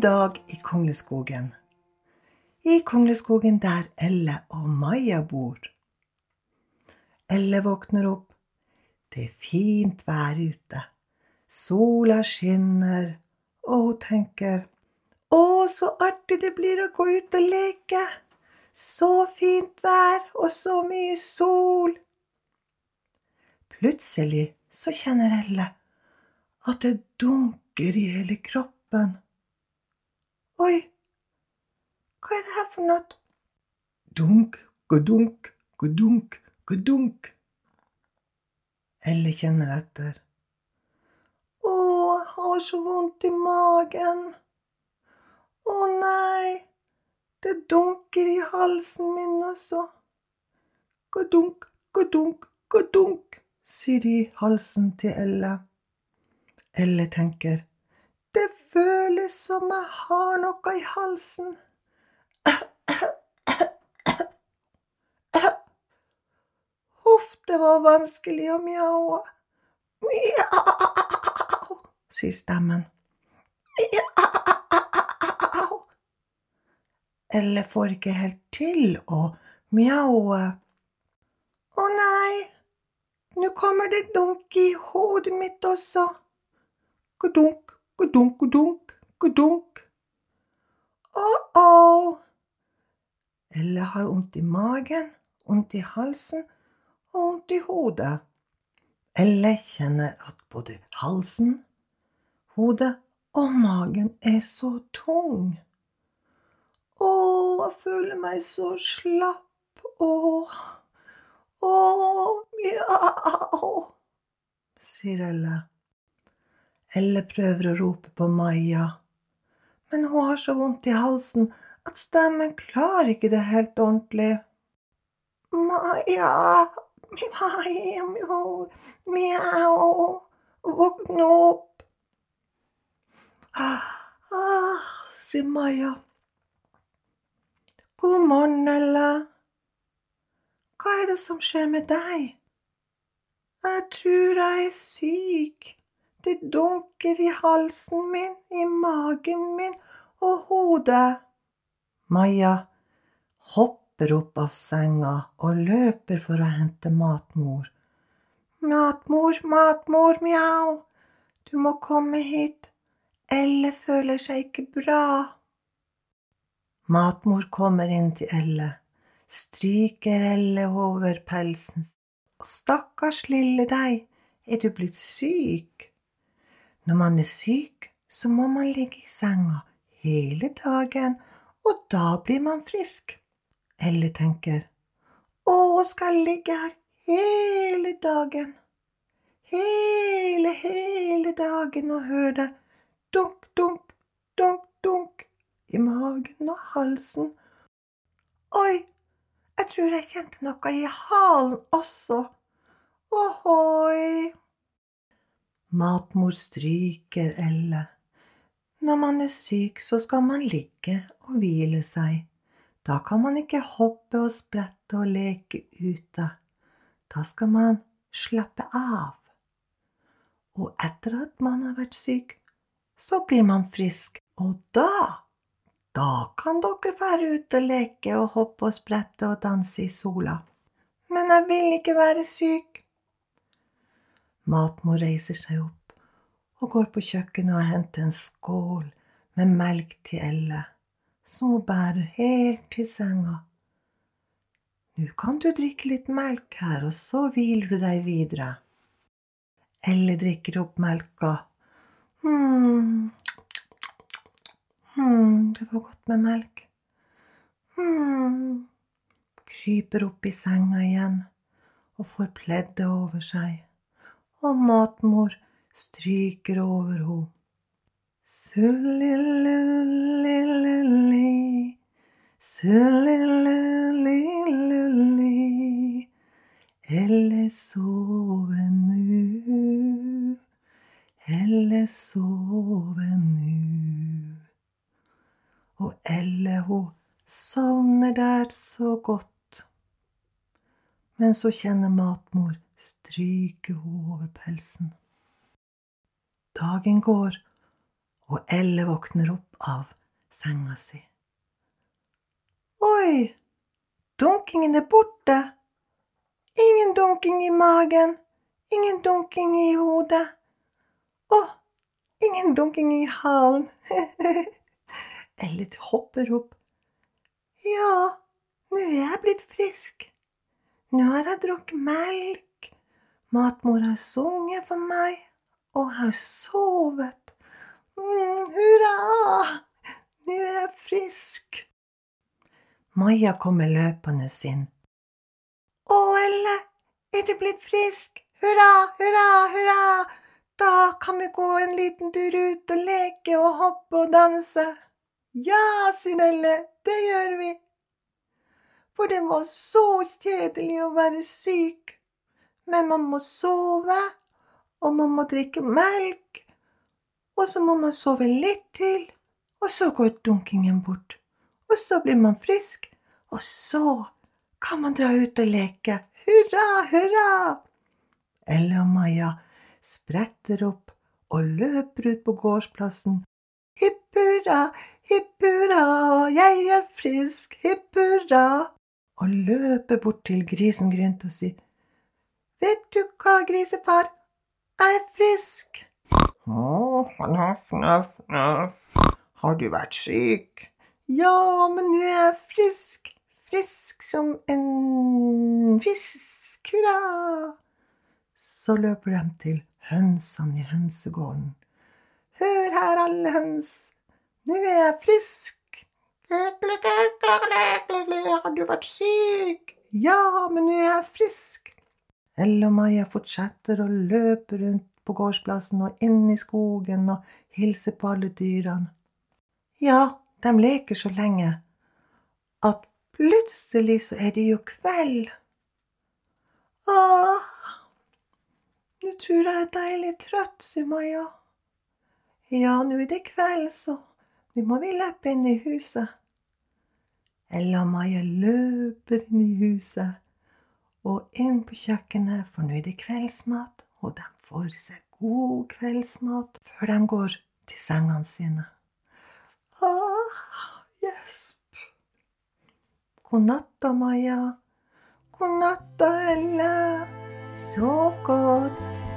dag i Kongleskogen. I Kongleskogen der Elle og Maja bor. Elle våkner opp. Det er fint vær ute. Sola skinner, og hun tenker Å, så artig det blir å gå ut og leke. Så fint vær og så mye sol. Plutselig så kjenner Elle at det dunker i hele kroppen. Oi, hva er det her for noe? Dunk, godunk, godunk, godunk. Elle kjenner etter. Å, jeg har så vondt i magen. Å nei, det dunker i halsen min også. Godunk, godunk, godunk, sier i halsen til Elle. Elle tenker, føles som jeg har noe i halsen. Huff, det var vanskelig å mjaue. Mjau, sier stemmen. Mjau. Eller får ikke helt til å mjaue. Å nei, nå kommer det dunk i hodet mitt også. Godunk, godunk, godunk, godunk. Å-å. Ella har vondt i magen, vondt i halsen og vondt i hodet. Ella kjenner at både halsen, hodet og magen er så tung. Å, jeg føler meg så slapp. Å, å, mjau, sier Elle. Elle prøver å rope på Maja, men hun har så vondt i halsen at stemmen klarer ikke det helt ordentlig. Maja, Maja, mjau, mjau, våkne opp. Ah, Ah, sier Maja. God morgen, Elle. Hva er det som skjer med deg? Jeg tror jeg er syk. Det dunker i halsen min, i magen min og hodet. Maja hopper opp av senga og løper for å hente matmor. Matmor, matmor, mjau. Du må komme hit. Elle føler seg ikke bra. Matmor kommer inn til Elle, stryker Elle over pelsen. Og stakkars lille deg, er du blitt syk? Når man er syk, så må man ligge i senga hele dagen, og da blir man frisk. Eller tenker, å, skal jeg ligge her hele dagen, hele, hele dagen og høre dunk, dunk, dunk, dunk i magen og halsen. Oi, jeg tror jeg kjente noe i halen også. Ohoi! Matmor stryker Elle. Når man er syk, så skal man ligge og hvile seg. Da kan man ikke hoppe og sprette og leke ute. Da skal man slappe av. Og etter at man har vært syk, så blir man frisk, og da da kan dere være ute og leke og hoppe og sprette og danse i sola. Men jeg vil ikke være syk. Matmor reiser seg opp og går på kjøkkenet og henter en skål med melk til Elle, som hun bærer helt til senga. Nå kan du drikke litt melk her, og så hviler du deg videre. Elle drikker opp melka. Hm, Hm, det var godt med melk. Hm. Kryper opp i senga igjen og får pleddet over seg, og matmor stryker over henne. Sullilulilli, sullilulilli, eller sove nu, eller sove nu. Og Elle, ho sovner der så godt. Men så kjenner matmor stryke hun over pelsen. Dagen går, og Elle våkner opp av senga si. Oi, dunkingen er borte. Ingen dunking i magen, ingen dunking i hodet. Å, ingen dunking i halen. Elle hopper opp. Ja, nå er jeg blitt frisk. Nå har jeg drukket melk. Matmor har sunget for meg, og har sovet. Mm, hurra! Nå er jeg frisk. Maja kommer løpende inn. Å, Elle, er du blitt frisk? Hurra, hurra, hurra! Da kan vi gå en liten tur ut og leke og hoppe og danse. Ja, sier Elle, det gjør vi. For det var så kjedelig å være syk. Men man må sove, og man må drikke melk, og så må man sove litt til, og så går dunkingen bort. Og så blir man frisk, og så kan man dra ut og leke. Hurra, hurra! Elle og Maja spretter opp og løper ut på gårdsplassen. Hipp hurra, hipp hurra, jeg er frisk, hipp hurra! Og løper bort til grisen Grynt og sier, Vet du hva, grisefar, jeg er frisk. Å, naff, naff, naff. Har du vært syk? Ja, men nå er jeg frisk. Frisk som en fisk. Hurra! Så løper de til hønsene i hønsegården. Hør her, alle høns. Nå er jeg frisk. Har du vært syk? Ja, men nå er jeg frisk. Elle og Maja fortsetter å løpe rundt på gårdsplassen og inn i skogen og hilse på alle dyrene. Ja, de leker så lenge at plutselig så er det jo kveld. Åh, nå tror jeg jeg er deilig trøtt, sier Maja. Ja, nå er det kveld, så nå må vi løpe inn i huset. Ella Maja løper inn i huset og inn på kjøkkenet, for nå det kveldsmat, og de får seg god kveldsmat før de går til sengene sine. Ah, gjesp. God natta, Maja. God natta, Elle. Sov godt.